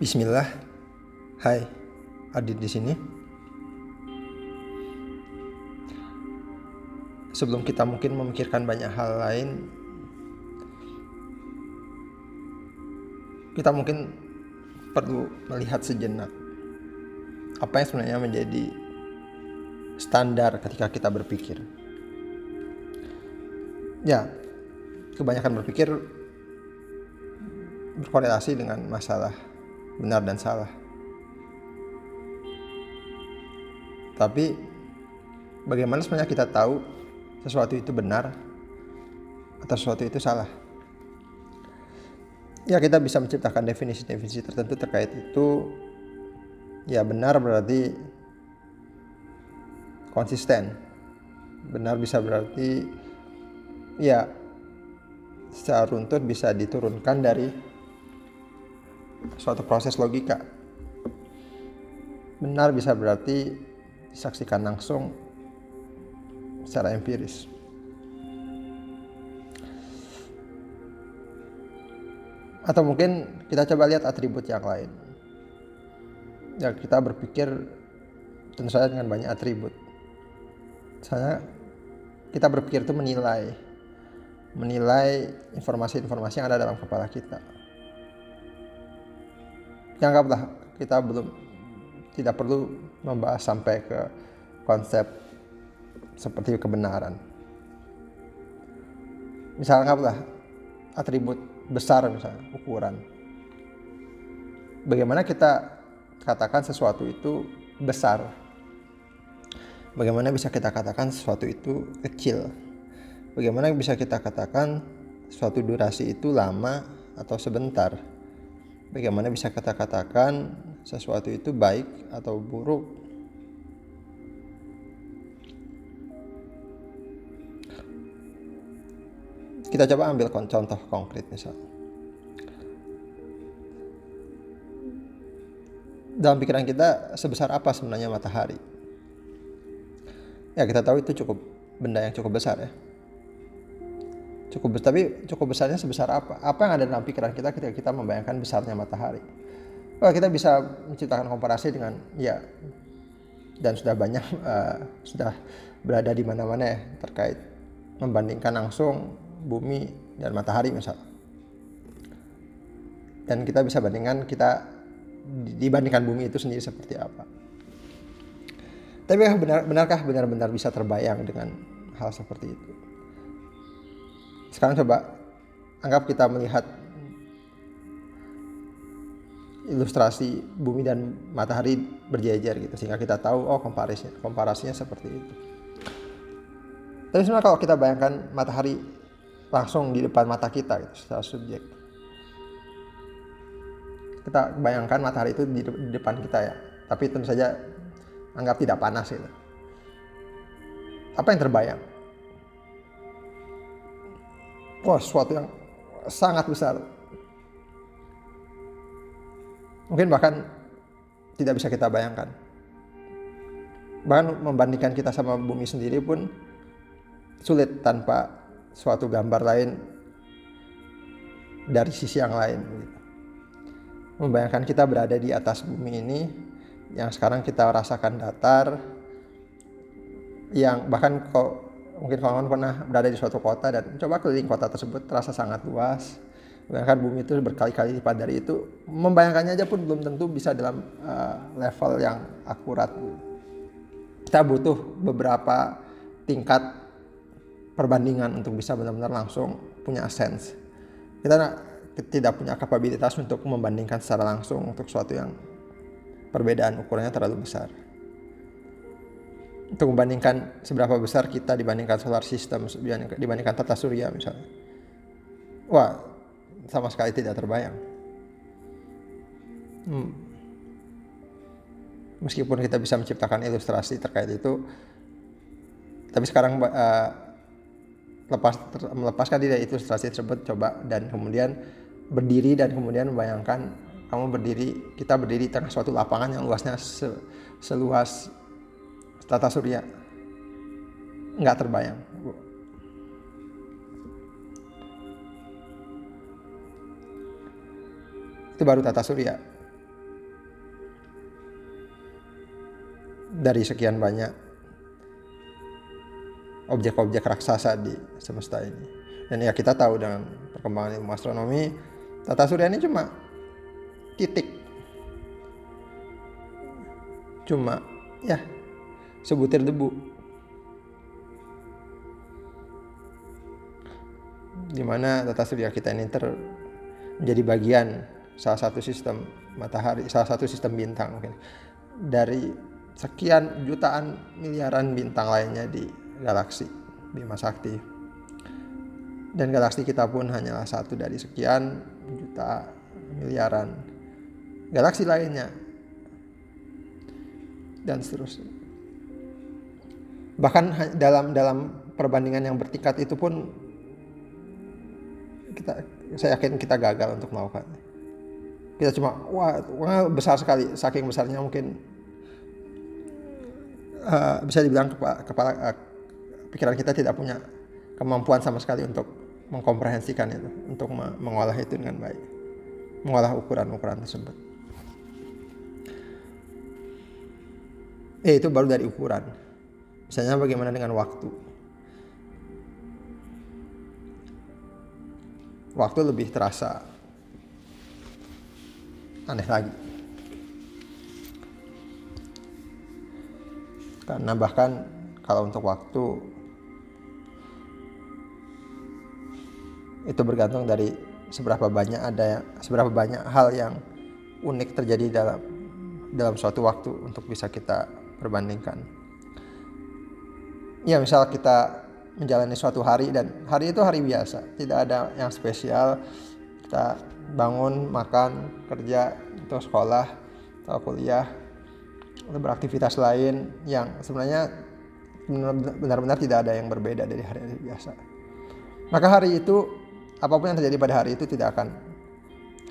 Bismillah. Hai, Adit di sini. Sebelum kita mungkin memikirkan banyak hal lain, kita mungkin perlu melihat sejenak apa yang sebenarnya menjadi standar ketika kita berpikir. Ya, kebanyakan berpikir berkorelasi dengan masalah benar dan salah. Tapi bagaimana sebenarnya kita tahu sesuatu itu benar atau sesuatu itu salah? Ya kita bisa menciptakan definisi-definisi tertentu terkait itu. Ya benar berarti konsisten. Benar bisa berarti ya secara runtut bisa diturunkan dari suatu proses logika. Benar bisa berarti disaksikan langsung secara empiris. Atau mungkin kita coba lihat atribut yang lain. Ya, kita berpikir tentu saja dengan banyak atribut. Misalnya kita berpikir itu menilai menilai informasi-informasi yang ada dalam kepala kita. Anggaplah kita belum tidak perlu membahas sampai ke konsep seperti kebenaran. Misalnya anggaplah atribut besar misalnya ukuran. Bagaimana kita katakan sesuatu itu besar? Bagaimana bisa kita katakan sesuatu itu kecil? Bagaimana bisa kita katakan suatu durasi itu lama atau sebentar? Bagaimana bisa kita katakan sesuatu itu baik atau buruk? Kita coba ambil contoh konkret misalnya. Dalam pikiran kita sebesar apa sebenarnya matahari? Ya kita tahu itu cukup benda yang cukup besar ya cukup besar tapi cukup besarnya sebesar apa? Apa yang ada dalam pikiran kita ketika kita membayangkan besarnya matahari? Wah, kita bisa menciptakan komparasi dengan ya dan sudah banyak uh, sudah berada di mana-mana ya terkait membandingkan langsung bumi dan matahari misalnya dan kita bisa bandingkan kita dibandingkan bumi itu sendiri seperti apa. Tapi benar benarkah benar-benar bisa terbayang dengan hal seperti itu sekarang coba anggap kita melihat ilustrasi bumi dan matahari berjejer gitu sehingga kita tahu oh komparasinya komparasinya seperti itu. Tapi sebenarnya kalau kita bayangkan matahari langsung di depan mata kita gitu secara subjek. Kita bayangkan matahari itu di, depan kita ya, tapi tentu saja anggap tidak panas gitu. Apa yang terbayang? Wah sesuatu yang sangat besar. Mungkin bahkan tidak bisa kita bayangkan. Bahkan membandingkan kita sama bumi sendiri pun sulit tanpa suatu gambar lain dari sisi yang lain. Membayangkan kita berada di atas bumi ini yang sekarang kita rasakan datar, yang bahkan kok mungkin kawan-kawan pernah berada di suatu kota dan coba keliling kota tersebut terasa sangat luas. Bayangkan bumi itu berkali-kali lipat dari itu. Membayangkannya aja pun belum tentu bisa dalam uh, level yang akurat. Kita butuh beberapa tingkat perbandingan untuk bisa benar-benar langsung punya sense. Kita tidak punya kapabilitas untuk membandingkan secara langsung untuk suatu yang perbedaan ukurannya terlalu besar untuk membandingkan seberapa besar kita dibandingkan solar system dibandingkan tata surya misalnya wah sama sekali tidak terbayang hmm. meskipun kita bisa menciptakan ilustrasi terkait itu tapi sekarang uh, lepas ter, melepaskan dari ilustrasi tersebut coba dan kemudian berdiri dan kemudian membayangkan kamu berdiri kita berdiri di tengah suatu lapangan yang luasnya se, seluas tata surya. Nggak terbayang itu baru tata surya. Dari sekian banyak objek-objek raksasa di semesta ini. Dan ya kita tahu dengan perkembangan ilmu astronomi tata surya ini cuma titik. Cuma ya sebutir debu. Di mana tata surya kita ini ter menjadi bagian salah satu sistem matahari, salah satu sistem bintang mungkin dari sekian jutaan miliaran bintang lainnya di galaksi Bima Sakti. Dan galaksi kita pun hanyalah satu dari sekian juta miliaran galaksi lainnya. Dan seterusnya. Bahkan dalam dalam perbandingan yang bertingkat itu pun kita saya yakin kita gagal untuk melakukannya. Kita cuma wah, besar sekali, saking besarnya mungkin uh, bisa dibilang kepala, kepala uh, pikiran kita tidak punya kemampuan sama sekali untuk mengkomprehensikan itu, untuk mengolah itu dengan baik, mengolah ukuran-ukuran tersebut. Eh itu baru dari ukuran. Misalnya bagaimana dengan waktu? Waktu lebih terasa aneh lagi. Karena bahkan kalau untuk waktu itu bergantung dari seberapa banyak ada yang seberapa banyak hal yang unik terjadi dalam dalam suatu waktu untuk bisa kita perbandingkan. Ya misal kita menjalani suatu hari dan hari itu hari biasa, tidak ada yang spesial. Kita bangun, makan, kerja, atau sekolah, atau kuliah, atau beraktivitas lain yang sebenarnya benar-benar tidak ada yang berbeda dari hari-hari biasa. Maka hari itu apa pun yang terjadi pada hari itu tidak akan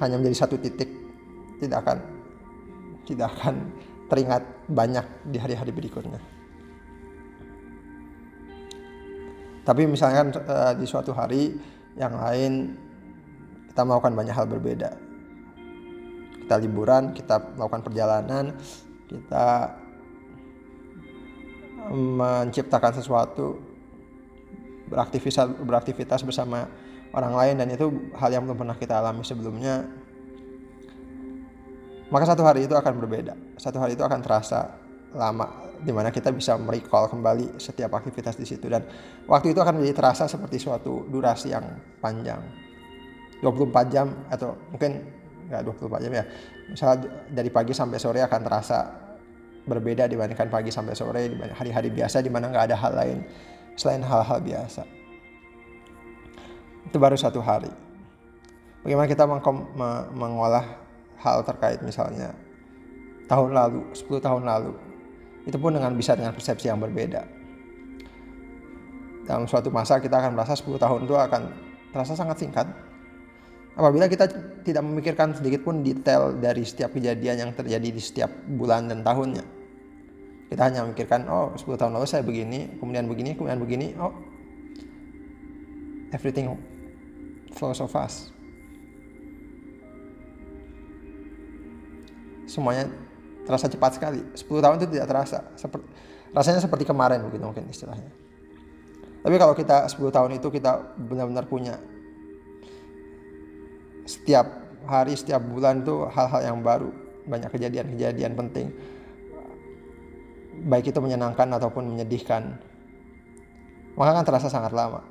hanya menjadi satu titik, tidak akan tidak akan teringat banyak di hari-hari berikutnya. Tapi misalkan uh, di suatu hari yang lain kita melakukan banyak hal berbeda. Kita liburan, kita melakukan perjalanan, kita menciptakan sesuatu, beraktivitas beraktivitas bersama orang lain dan itu hal yang belum pernah kita alami sebelumnya. Maka satu hari itu akan berbeda. Satu hari itu akan terasa lama di mana kita bisa merecall kembali setiap aktivitas di situ dan waktu itu akan menjadi terasa seperti suatu durasi yang panjang 24 jam atau mungkin nggak 24 jam ya misalnya dari pagi sampai sore akan terasa berbeda dibandingkan pagi sampai sore hari-hari biasa di mana nggak ada hal lain selain hal-hal biasa itu baru satu hari. Bagaimana kita mengolah hal terkait misalnya tahun lalu, 10 tahun lalu. Itu pun dengan bisa dengan persepsi yang berbeda. Dalam suatu masa kita akan merasa 10 tahun itu akan terasa sangat singkat. Apabila kita tidak memikirkan sedikit pun detail dari setiap kejadian yang terjadi di setiap bulan dan tahunnya. Kita hanya memikirkan, oh 10 tahun lalu saya begini, kemudian begini, kemudian begini, oh everything flows of us. Semuanya terasa cepat sekali. 10 tahun itu tidak terasa. Seperti, rasanya seperti kemarin begitu mungkin istilahnya. Tapi kalau kita 10 tahun itu kita benar-benar punya setiap hari, setiap bulan itu hal-hal yang baru, banyak kejadian-kejadian penting. Baik itu menyenangkan ataupun menyedihkan. Maka kan terasa sangat lama.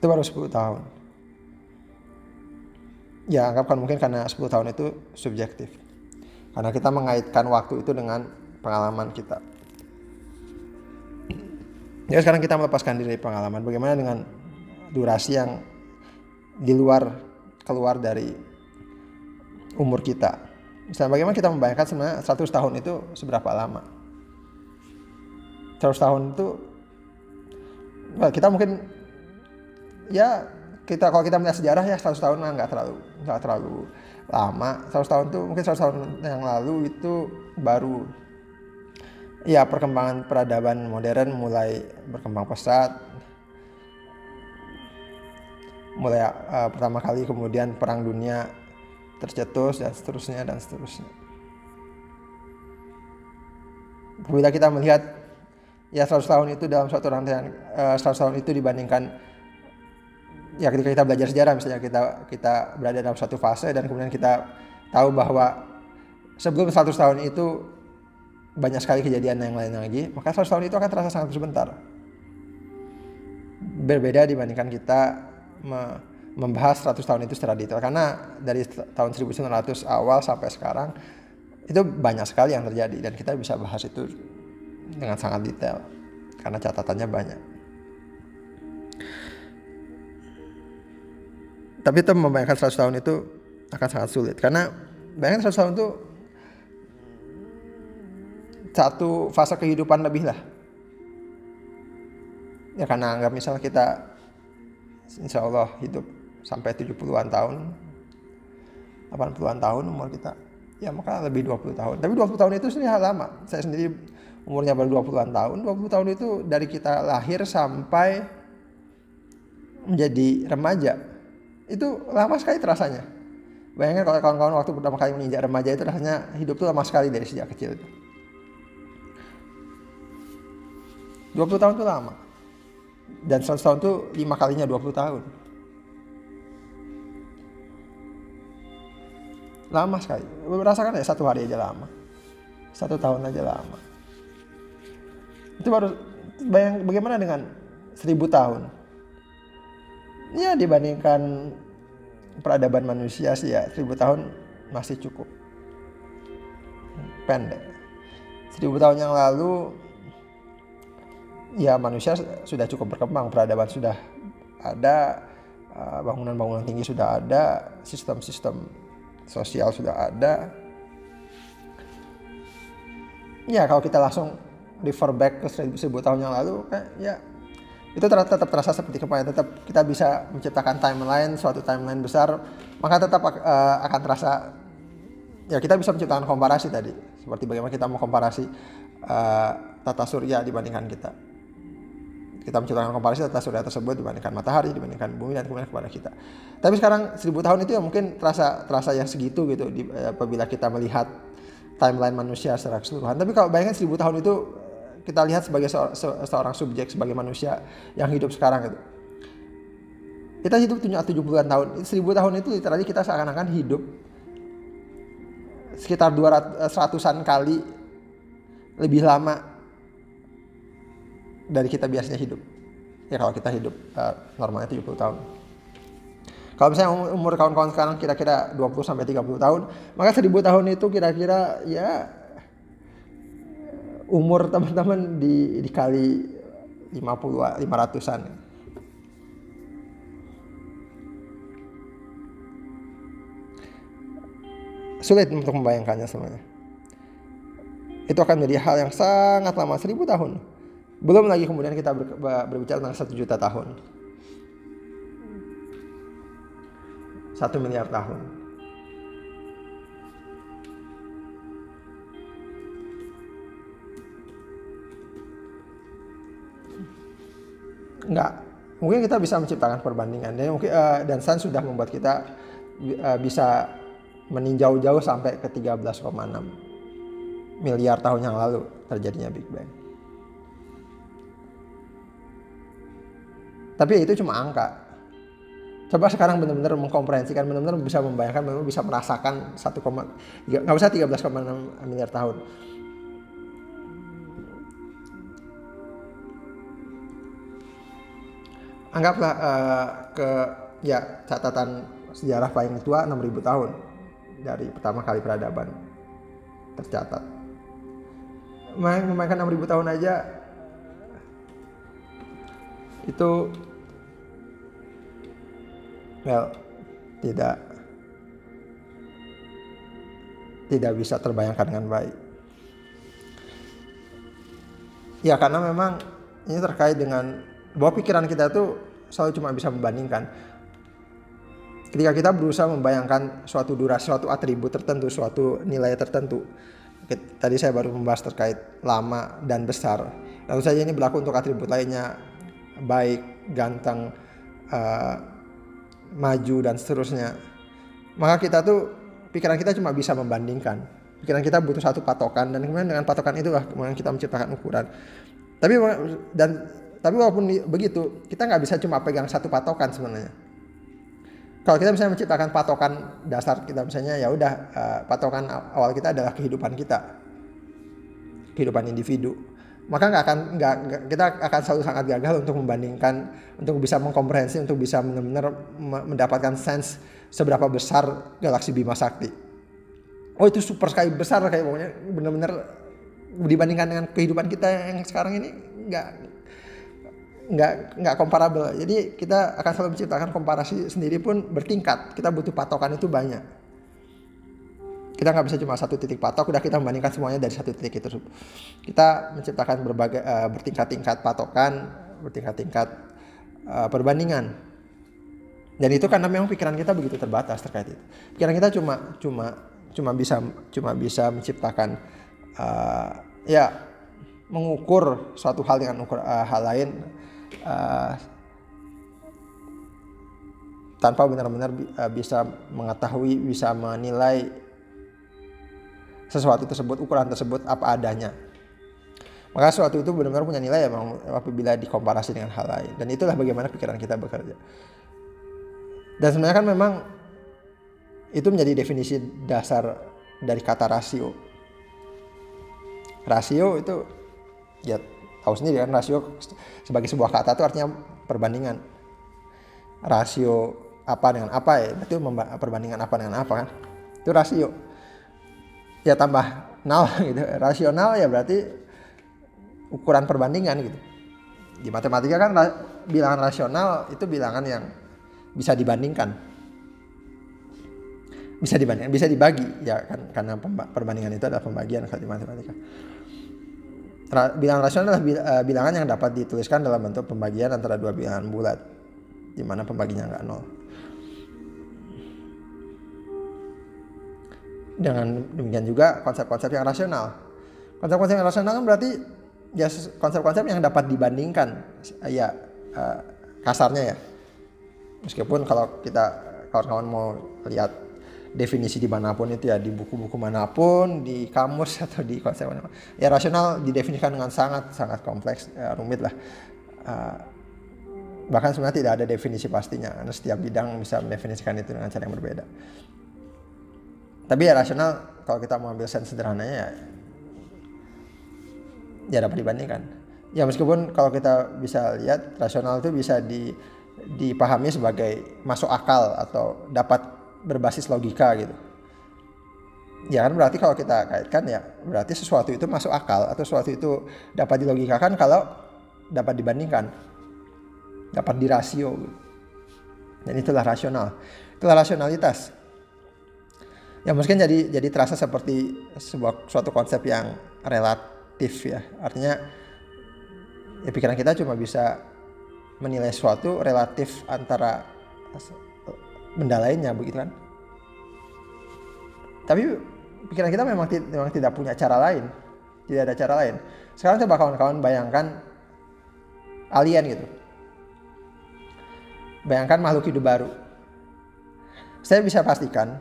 itu baru 10 tahun ya anggapkan mungkin karena 10 tahun itu subjektif. Karena kita mengaitkan waktu itu dengan pengalaman kita. Ya sekarang kita melepaskan diri dari pengalaman. Bagaimana dengan durasi yang di luar keluar dari umur kita? Misalnya bagaimana kita membayangkan sebenarnya 100 tahun itu seberapa lama? 100 tahun itu kita mungkin ya kita kalau kita melihat sejarah ya 100 tahun nggak terlalu nggak terlalu lama 100 tahun itu mungkin 100 tahun yang lalu itu baru ya perkembangan peradaban modern mulai berkembang pesat mulai uh, pertama kali kemudian perang dunia tercetus dan seterusnya dan seterusnya. Bila kita melihat ya 100 tahun itu dalam suatu rangkaian uh, 100 tahun itu dibandingkan ya ketika kita belajar sejarah misalnya kita kita berada dalam suatu fase dan kemudian kita tahu bahwa sebelum 100 tahun itu banyak sekali kejadian yang lain lagi maka 100 tahun itu akan terasa sangat sebentar berbeda dibandingkan kita me membahas 100 tahun itu secara detail karena dari tahun 1900 awal sampai sekarang itu banyak sekali yang terjadi dan kita bisa bahas itu dengan sangat detail karena catatannya banyak. Tapi itu membayangkan 100 tahun itu akan sangat sulit. Karena bayangkan 100 tahun itu satu fase kehidupan lebih lah. Ya karena anggap misalnya kita insya Allah hidup sampai 70-an tahun 80-an tahun umur kita ya maka lebih 20 tahun. Tapi 20 tahun itu sendiri lama. Saya sendiri umurnya baru 20-an tahun 20 tahun itu dari kita lahir sampai menjadi remaja itu lama sekali terasanya. Bayangkan kalau kawan-kawan waktu pertama kali menginjak remaja itu rasanya hidup itu lama sekali dari sejak kecil itu. 20 tahun itu lama. Dan 100 tahun itu lima kalinya 20 tahun. Lama sekali. Merasakan ya satu hari aja lama. Satu tahun aja lama. Itu baru bayang bagaimana dengan seribu tahun ya dibandingkan peradaban manusia sih ya seribu tahun masih cukup pendek seribu tahun yang lalu ya manusia sudah cukup berkembang peradaban sudah ada uh, bangunan-bangunan tinggi sudah ada sistem-sistem sosial sudah ada. Ya kalau kita langsung refer back ke seribu, seribu tahun yang lalu, kayak ya itu tetap terasa seperti kemarin. Tetap kita bisa menciptakan timeline, suatu timeline besar, maka tetap uh, akan terasa ya kita bisa menciptakan komparasi tadi, seperti bagaimana kita mau komparasi uh, tata surya dibandingkan kita kita menciptakan komparasi tata surya tersebut dibandingkan matahari, dibandingkan bumi dan kemudian kepada kita. Tapi sekarang seribu tahun itu ya mungkin terasa terasa yang segitu gitu di, eh, apabila kita melihat timeline manusia secara keseluruhan. Tapi kalau bayangkan seribu tahun itu eh, kita lihat sebagai seorang, subjek, sebagai manusia yang hidup sekarang gitu. Kita hidup tujuh puluhan tahun. Seribu tahun itu literally kita seakan-akan hidup sekitar dua ratusan kali lebih lama dari kita biasanya hidup. Ya kalau kita hidup uh, normalnya 70 tahun. Kalau misalnya umur kawan-kawan sekarang kira-kira 20 sampai 30 tahun, maka 1000 tahun itu kira-kira ya umur teman-teman di dikali 50 500-an. Sulit untuk membayangkannya sebenarnya. Itu akan menjadi hal yang sangat lama, 1000 tahun. Belum lagi kemudian kita ber, berbicara tentang satu juta tahun. Satu miliar tahun. Enggak. Mungkin kita bisa menciptakan perbandingan. Dan mungkin uh, dan sains sudah membuat kita uh, bisa meninjau jauh sampai ke 13,6 miliar tahun yang lalu terjadinya Big Bang. Tapi itu cuma angka. Coba sekarang benar-benar mengkomprehensikan, benar-benar bisa membayangkan, benar-benar bisa merasakan 1, nggak usah 13,6 miliar tahun. Anggaplah uh, ke ya catatan sejarah paling tua 6000 tahun dari pertama kali peradaban tercatat. Memainkan 6000 tahun aja itu well tidak tidak bisa terbayangkan dengan baik. Ya karena memang ini terkait dengan bahwa pikiran kita itu selalu cuma bisa membandingkan. Ketika kita berusaha membayangkan suatu durasi, suatu atribut tertentu, suatu nilai tertentu. Tadi saya baru membahas terkait lama dan besar. Lalu saja ini berlaku untuk atribut lainnya, baik, ganteng, uh, maju dan seterusnya. Maka kita tuh pikiran kita cuma bisa membandingkan. Pikiran kita butuh satu patokan dan kemudian dengan patokan itulah kemudian kita menciptakan ukuran. Tapi dan tapi walaupun begitu kita nggak bisa cuma pegang satu patokan sebenarnya. Kalau kita misalnya menciptakan patokan dasar kita misalnya ya udah uh, patokan awal kita adalah kehidupan kita, kehidupan individu maka nggak akan nggak kita akan selalu sangat gagal untuk membandingkan untuk bisa mengkomprehensi untuk bisa benar-benar mendapatkan sense seberapa besar galaksi Bima Sakti. Oh itu super sekali besar kayak pokoknya benar-benar dibandingkan dengan kehidupan kita yang sekarang ini nggak nggak nggak komparabel. Jadi kita akan selalu menciptakan komparasi sendiri pun bertingkat. Kita butuh patokan itu banyak. Kita nggak bisa cuma satu titik patok udah kita membandingkan semuanya dari satu titik itu. Kita menciptakan berbagai uh, bertingkat-tingkat patokan bertingkat-tingkat uh, perbandingan. Dan itu karena memang pikiran kita begitu terbatas terkait itu. Pikiran kita cuma cuma cuma bisa cuma bisa menciptakan uh, ya mengukur suatu hal dengan ukur uh, hal lain uh, tanpa benar-benar bisa mengetahui bisa menilai sesuatu tersebut, ukuran tersebut apa adanya. Maka sesuatu itu benar-benar punya nilai ya apabila dikomparasi dengan hal lain. Dan itulah bagaimana pikiran kita bekerja. Dan sebenarnya kan memang itu menjadi definisi dasar dari kata rasio. Rasio itu ya tahu sendiri kan rasio sebagai sebuah kata itu artinya perbandingan. Rasio apa dengan apa ya, itu perbandingan apa dengan apa kan. Itu rasio. Ya tambah nol gitu. Rasional ya berarti ukuran perbandingan gitu. Di matematika kan bilangan rasional itu bilangan yang bisa dibandingkan. Bisa dibandingkan bisa dibagi. Ya kan karena perbandingan itu adalah pembagian kalau di matematika bilangan rasional adalah eh, bilangan yang dapat dituliskan dalam bentuk pembagian antara dua bilangan bulat di mana pembaginya nggak nol dengan demikian juga konsep-konsep yang rasional. Konsep-konsep yang rasional kan berarti ya konsep-konsep yang dapat dibandingkan ya uh, kasarnya ya. Meskipun kalau kita kawan-kawan mau lihat definisi di mana pun itu ya di buku-buku mana pun di kamus atau di konsep mana pun. Ya rasional didefinisikan dengan sangat sangat kompleks ya, rumit lah. Uh, bahkan sebenarnya tidak ada definisi pastinya. Karena setiap bidang bisa mendefinisikan itu dengan cara yang berbeda. Tapi ya rasional kalau kita mau ambil sense sederhananya ya ya dapat dibandingkan. Ya meskipun kalau kita bisa lihat rasional itu bisa di, dipahami sebagai masuk akal atau dapat berbasis logika gitu. Ya kan berarti kalau kita kaitkan ya berarti sesuatu itu masuk akal atau sesuatu itu dapat dilogikakan kalau dapat dibandingkan dapat dirasio dan itulah rasional itulah rasionalitas. Ya mungkin jadi jadi terasa seperti sebuah suatu konsep yang relatif ya. Artinya ya pikiran kita cuma bisa menilai suatu relatif antara benda lainnya begitu kan tapi pikiran kita memang, memang tidak punya cara lain. Tidak ada cara lain. Sekarang coba kawan-kawan bayangkan alien gitu. Bayangkan makhluk hidup baru. Saya bisa pastikan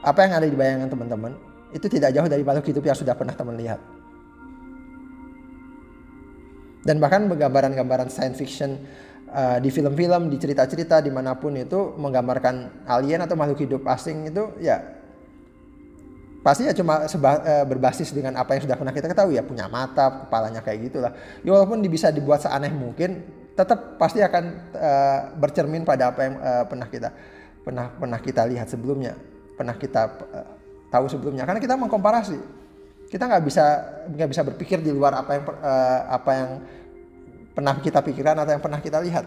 apa yang ada di bayangan teman-teman itu tidak jauh dari makhluk hidup yang sudah pernah teman lihat. Dan bahkan gambaran-gambaran science fiction uh, di film-film, di cerita-cerita di mana pun itu menggambarkan alien atau makhluk hidup asing itu ya pasti ya cuma seba, uh, berbasis dengan apa yang sudah pernah kita ketahui ya. Punya mata, kepalanya kayak gitulah. Ya walaupun bisa dibuat seaneh mungkin, tetap pasti akan uh, bercermin pada apa yang uh, pernah kita pernah pernah kita lihat sebelumnya pernah kita uh, tahu sebelumnya. Karena kita mengkomparasi. Kita nggak bisa nggak bisa berpikir di luar apa yang uh, apa yang pernah kita pikirkan atau yang pernah kita lihat?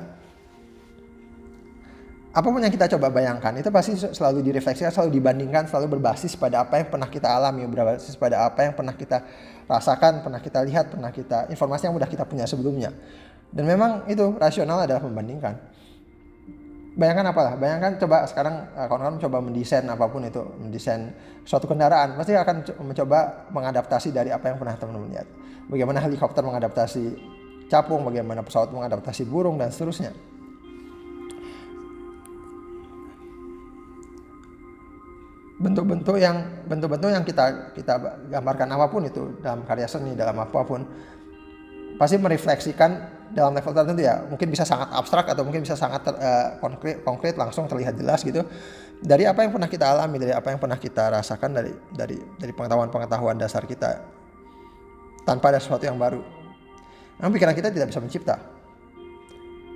Apa pun yang kita coba bayangkan itu pasti selalu direfleksikan selalu dibandingkan selalu berbasis pada apa yang pernah kita alami berbasis pada apa yang pernah kita rasakan pernah kita lihat pernah kita informasi yang sudah kita punya sebelumnya. Dan memang itu rasional adalah membandingkan. Bayangkan apalah bayangkan coba sekarang eh, kawan-kawan coba mendesain apa pun itu mendesain suatu kendaraan pasti akan mencoba mengadaptasi dari apa yang pernah teman-teman lihat. Bagaimana helikopter mengadaptasi capung bagaimana pesawat mengadaptasi burung dan seterusnya. Bentuk-bentuk yang bentuk-bentuk yang kita kita gambarkan apa pun itu dalam karya seni dalam apa pun pasti merefleksikan dalam level tertentu ya. Mungkin bisa sangat abstrak atau mungkin bisa sangat ter, uh, konkret konkret langsung terlihat jelas gitu. Dari apa yang pernah kita alami dari apa yang pernah kita rasakan dari dari dari pengetahuan-pengetahuan dasar kita tanpa ada sesuatu yang baru Namun pikiran kita tidak bisa mencipta.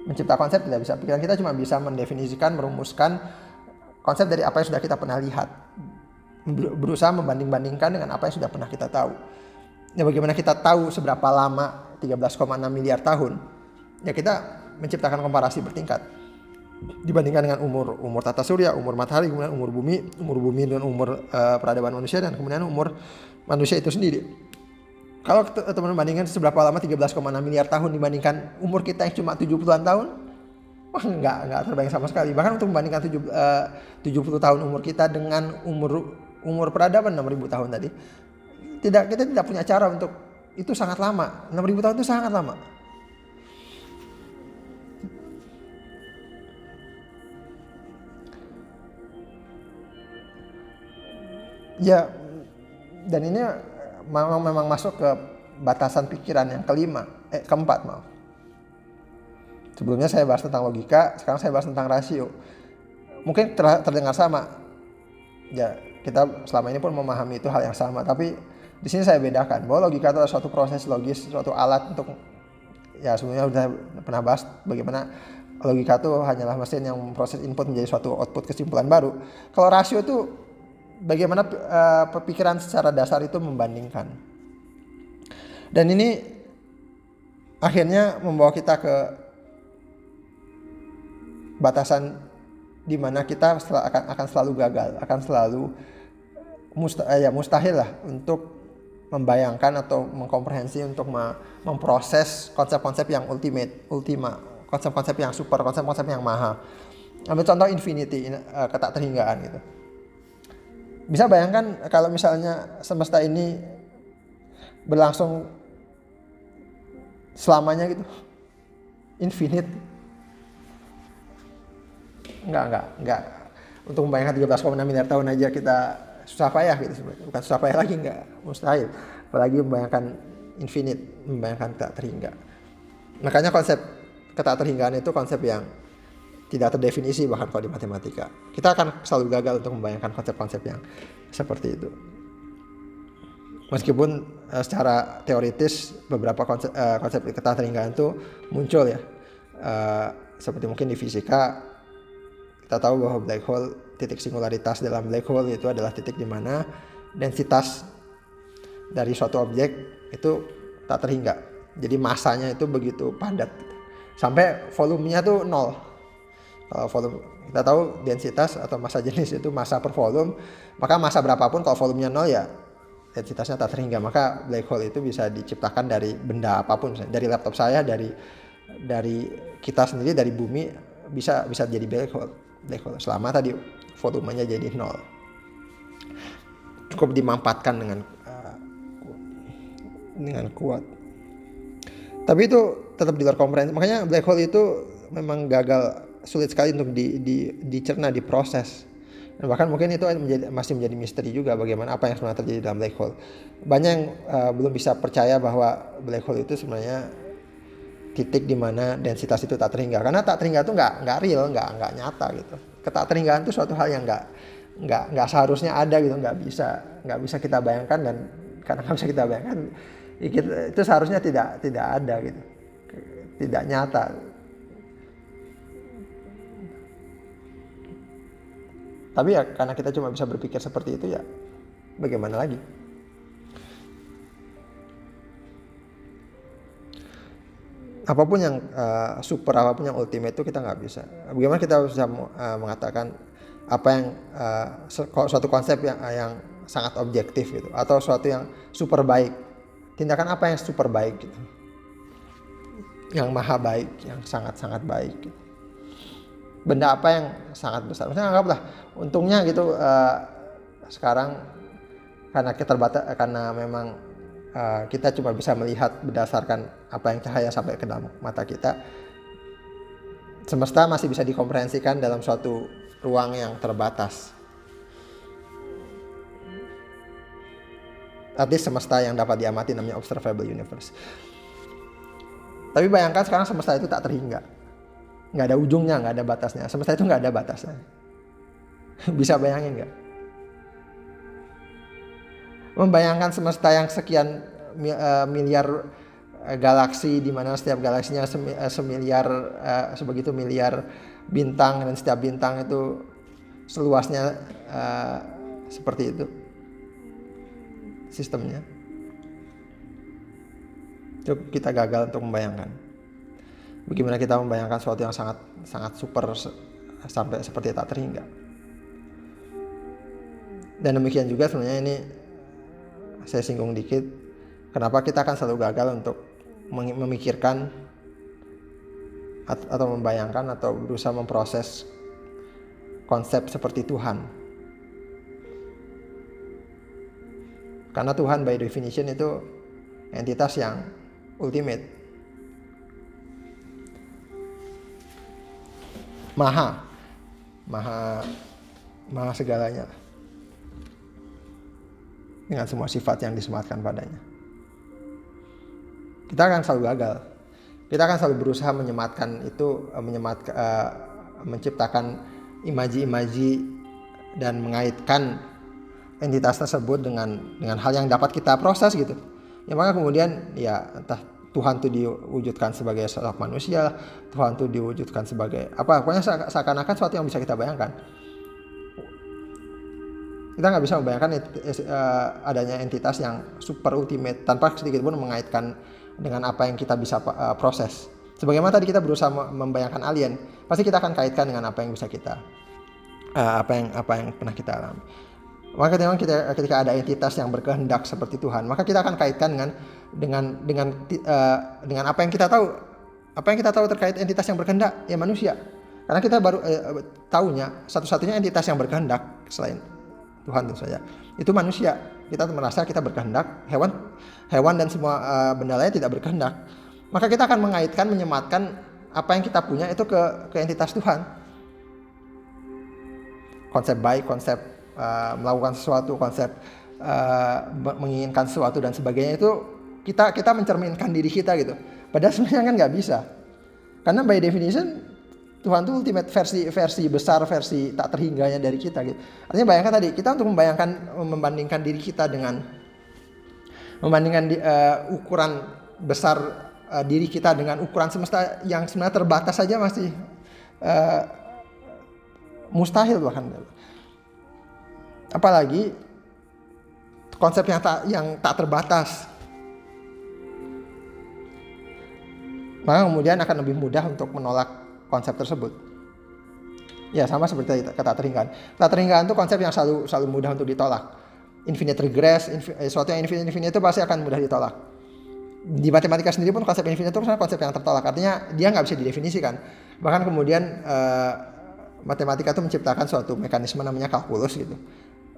Mencipta konsep tidak bisa. Pikiran kita cuma bisa mendefinisikan merumuskan konsep dari apa yang sudah kita pernah lihat. Berusaha membanding-bandingkan dengan apa yang sudah pernah kita tahu. Ya bagaimana kita tahu seberapa lama 13,6 miliar tahun, ya kita menciptakan komparasi bertingkat. Dibandingkan dengan umur umur tata surya, umur matahari, kemudian umur bumi, umur bumi dan umur uh, peradaban manusia dan kemudian umur manusia itu sendiri. Kalau teman-teman bandingkan seberapa lama 13,6 miliar tahun dibandingkan umur kita yang cuma 70-an tahun, wah nggak nggak terbayang sama sekali. Bahkan untuk membandingkan 7, uh, 70 tahun umur kita dengan umur umur peradaban 6000 tahun tadi, tidak kita tidak punya cara untuk itu sangat lama. 6000 tahun itu sangat lama. Ya, dan ini memang memang masuk ke batasan pikiran yang kelima, eh keempat maaf. Sebelumnya saya bahas tentang logika, sekarang saya bahas tentang rasio. Mungkin terdengar sama. Ya, kita selama ini pun memahami itu hal yang sama, tapi di sini saya bedakan bahwa logika itu adalah suatu proses logis, suatu alat untuk ya sebenarnya sudah pernah bahas bagaimana logika itu hanyalah mesin yang memproses input menjadi suatu output kesimpulan baru. Kalau rasio itu bagaimana uh, pikiran secara dasar itu membandingkan. Dan ini akhirnya membawa kita ke batasan di mana kita akan akan selalu gagal, akan selalu musta, ya mustahil lah untuk membayangkan atau mengkomprehensi untuk memproses konsep-konsep yang ultimate, ultima, konsep-konsep yang super, konsep-konsep yang maha. Ambil contoh infinity, uh, ketak terhinggaan gitu. Bisa bayangkan kalau misalnya semesta ini berlangsung selamanya gitu. Infinite. Enggak, enggak, enggak. Untuk membayangkan 13,6 miliar tahun aja kita susah payah gitu. Bukan susah payah lagi enggak, mustahil. Apalagi membayangkan infinite, membayangkan tak terhingga. Makanya konsep kata terhinggaan itu konsep yang tidak terdefinisi bahkan kalau di matematika. Kita akan selalu gagal untuk membayangkan konsep-konsep yang seperti itu. Meskipun uh, secara teoritis beberapa konsep, uh, konsep ketertinggalan itu muncul ya. Uh, seperti mungkin di fisika kita tahu bahwa black hole titik singularitas dalam black hole itu adalah titik di mana densitas dari suatu objek itu tak terhingga. Jadi masanya itu begitu padat sampai volumenya tuh nol. Kalau volume kita tahu densitas atau massa jenis itu massa per volume, maka massa berapapun kalau volumenya nol ya densitasnya tak terhingga. Maka black hole itu bisa diciptakan dari benda apa pun, dari laptop saya, dari dari kita sendiri, dari bumi bisa bisa jadi black hole. Black hole. Selama tadi volumenya jadi nol. Cukup dimampatkan dengan uh, dengan kuat. Tapi itu tetap di luar komprehensi makanya black hole itu memang gagal sulit sekali untuk di, di, dicerna diproses. Dan bahkan mungkin itu menjadi, masih menjadi misteri juga bagaimana apa yang sebenarnya terjadi dalam black hole. Banyak yang uh, belum bisa percaya bahwa black hole itu sebenarnya titik di mana densitas itu tak terhingga. Karena tak terhingga itu nggak nggak real nggak nggak nyata gitu. Ketertinggalan itu suatu hal yang nggak nggak nggak seharusnya ada gitu nggak bisa nggak bisa kita bayangkan dan karena nggak bisa kita bayangkan itu seharusnya tidak tidak ada gitu. Tidak nyata tapi ya karena kita cuma bisa berpikir seperti itu ya bagaimana lagi? Apa pun yang uh, super apa pun yang ultimate itu kita nggak bisa. Bagaimana kita bisa uh, mengatakan apa yang uh, suatu konsep yang uh, yang sangat objektif gitu atau suatu yang super baik. Tindakan apa yang super baik gitu? Yang maha baik yang sangat sangat baik gitu. Benda apa yang sangat besar misalnya anggaplah untungnya gitu uh, sekarang karena keterbatas karena memang uh, kita cuma bisa melihat berdasarkan apa yang cahaya sampai ke dalam mata kita. Semesta masih bisa dikomprehensikan dalam suatu ruang yang terbatas. artis semesta yang dapat diamati namanya observable universe tapi bayangkan sekarang semesta itu tak terhingga nggak ada ujungnya nggak ada batasnya. Semesta itu nggak ada batasnya. Bisa bayangin nggak? Membayangkan semesta yang sekian uh, miliar uh, galaksi di mana setiap galaksinya uh, semiliar sebegitu miliar bintang dan setiap bintang itu seluasnya seperti itu sistemnya. Itu kita gagal untuk membayangkan bagaimana kita membayangkan sesuatu yang sangat sangat super sampai seperti tak terhingga dan demikian juga sebenarnya ini saya singgung dikit kenapa kita akan selalu gagal untuk memikirkan atau membayangkan atau berusaha memproses konsep seperti Tuhan. Karena Tuhan by definition itu entitas yang ultimate. Maha. Maha maha segalanya dengan semua sifat yang disematkan padanya. Kita akan selalu gagal. Kita akan selalu berusaha menyematkan itu, eh, menyemat, uh, menciptakan imaji-imaji dan mengaitkan entitas tersebut dengan dengan hal yang dapat kita proses gitu. Ya maka kemudian ya entah Tuhan itu diwujudkan sebagai sosok manusia, Tuhan itu diwujudkan sebagai apa? Pokoknya seakan-akan sesuatu yang bisa kita bayangkan kita nggak bisa membayangkan uh, adanya entitas yang super ultimate tanpa sedikit pun mengaitkan dengan apa yang kita bisa uh, proses. Sebagaimana tadi kita berusaha membayangkan alien, pasti kita akan kaitkan dengan apa yang bisa kita uh, apa yang apa yang pernah kita alami. Maka memang kita ketika ada entitas yang berkehendak seperti Tuhan, maka kita akan kaitkan dengan dengan dengan uh, dengan apa yang kita tahu. Apa yang kita tahu terkait entitas yang berkehendak ya manusia. Karena kita baru uh, tahunya satu-satunya entitas yang berkehendak selain Tuhan tentu saja. Itu manusia. Kita merasa kita berkehendak, hewan hewan dan semua uh, benda lain tidak berkehendak. Maka kita akan mengaitkan, menyematkan apa yang kita punya itu ke ke entitas Tuhan. Konsep baik, konsep uh, melakukan sesuatu, konsep uh, menginginkan sesuatu dan sebagainya itu kita kita mencerminkan diri kita gitu. Padahal sebenarnya kan nggak bisa. Karena by definition Tuhan itu ultimate versi versi besar versi tak terhingganya dari kita gitu. Artinya bayangkan tadi kita untuk membayangkan membandingkan diri kita dengan membandingkan di, uh, ukuran besar uh, diri kita dengan ukuran semesta yang sebenarnya terbatas saja masih uh, mustahil bahkan. Apalagi konsep yang tak yang tak terbatas. Maka kemudian akan lebih mudah untuk menolak konsep tersebut. Ya sama seperti kata teringgaan. Kata teringgaan itu konsep yang selalu selalu mudah untuk ditolak. Infinite regress, eh, sesuatu yang infinite, infinite itu pasti akan mudah ditolak. Di matematika sendiri pun konsep infinite itu konsep yang tertolak. Artinya dia nggak bisa didefinisikan. Bahkan kemudian uh, matematika itu menciptakan suatu mekanisme namanya kalkulus gitu.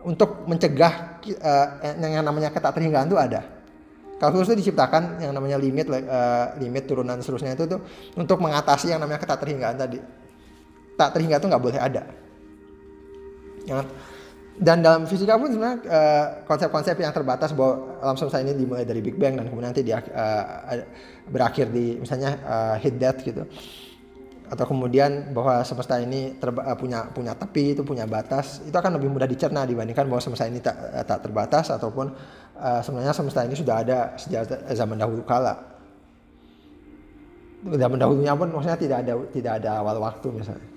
Untuk mencegah uh, yang namanya kata teringgaan itu ada Kalkulus itu diciptakan yang namanya limit uh, limit turunan seterusnya itu tuh untuk mengatasi yang namanya keterhinggaan tadi. Tak terhingga itu nggak boleh ada. Ya. Dan dalam fisika pun sebenarnya uh, konsep-konsep yang terbatas bahwa alam semesta ini dimulai dari Big Bang dan kemudian nanti dia uh, berakhir di misalnya uh, heat death gitu atau kemudian bahwa semesta ini terba, punya punya tepi itu punya batas itu akan lebih mudah dicerna dibandingkan bahwa semesta ini tak, tak terbatas ataupun uh, sebenarnya semesta ini sudah ada sejak zaman dahulu kala. Zaman dahulunya pun maksudnya tidak ada tidak ada awal waktu misalnya.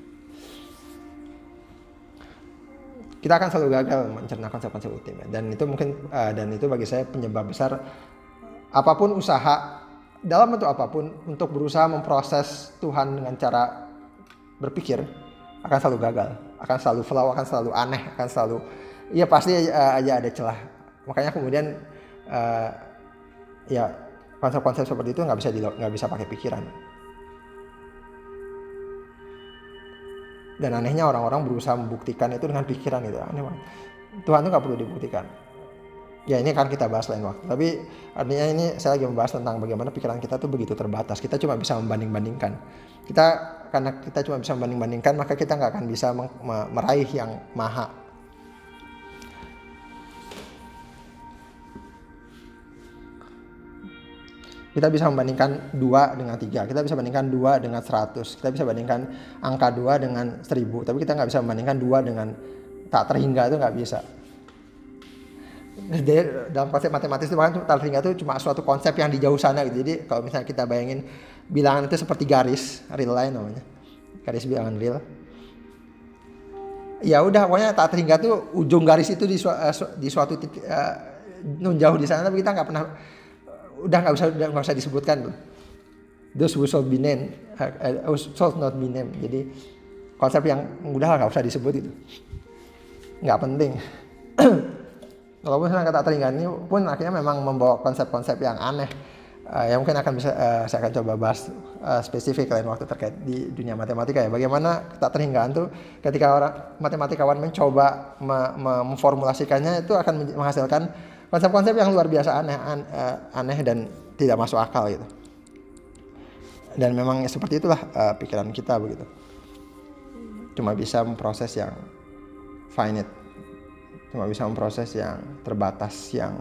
Kita akan selalu gagal mencerna konsep-konsep ultimate dan itu mungkin uh, dan itu bagi saya penyebab besar apa pun usaha dalam bentuk apa pun untuk berusaha memproses Tuhan dengan cara berpikir akan selalu gagal, akan selalu flaw, akan selalu aneh, akan selalu ya pasti uh, aja ada celah. Makanya kemudian uh, ya konsep-konsep seperti itu nggak bisa nggak bisa pakai pikiran. Dan anehnya orang-orang berusaha membuktikan itu dengan pikiran itu aneh banget. Tuhan itu nggak perlu dibuktikan ya ini akan kita bahas lain waktu. Tapi artinya ini saya lagi membahas tentang bagaimana pikiran kita tuh begitu terbatas. Kita cuma bisa membanding-bandingkan. Kita karena kita cuma bisa membanding-bandingkan maka kita nggak akan bisa meraih yang maha. Kita bisa membandingkan 2 dengan 3 kita bisa bandingkan 2 dengan 100 kita bisa bandingkan angka 2 dengan 1000 tapi kita nggak bisa membandingkan 2 dengan tak terhingga itu nggak bisa jadi dalam konsep matematis itu kan tak terhingga itu cuma suatu konsep yang di jauh sana gitu. Jadi kalau misalnya kita bayangin bilangan itu seperti garis real line namanya. Garis bilangan real. Ya udah pokoknya tak terhingga tuh ujung garis itu di, su uh, di suatu titik uh, jauh di sana tapi kita nggak pernah udah nggak usah udah nggak usah disebutkan tuh. Those who shall be named uh, shall not be named jadi konsep yang udah nggak usah disebut itu. Nggak penting walaupun misalnya kata ini pun akhirnya memang membawa konsep-konsep yang aneh. Uh, yang mungkin akan bisa uh, saya akan coba bahas uh, spesifik lain waktu terkait di dunia matematika ya. Bagaimana tak terhinggaan tuh ketika orang matematikawan mencoba me me memformulasikannya itu akan menghasilkan konsep-konsep yang luar biasa aneh an, uh, aneh dan tidak masuk akal gitu. Dan memang seperti itulah uh, pikiran kita begitu. Cuma bisa memproses yang finite cuma bisa memproses yang terbatas yang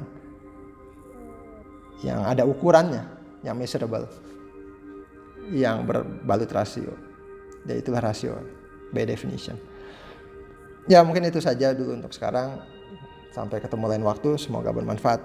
yang ada ukurannya yang measurable yang berbalut rasio. Dan itulah rasio by definition. Ya mungkin itu saja dulu untuk sekarang. Sampai ketemu lain waktu, semoga bermanfaat.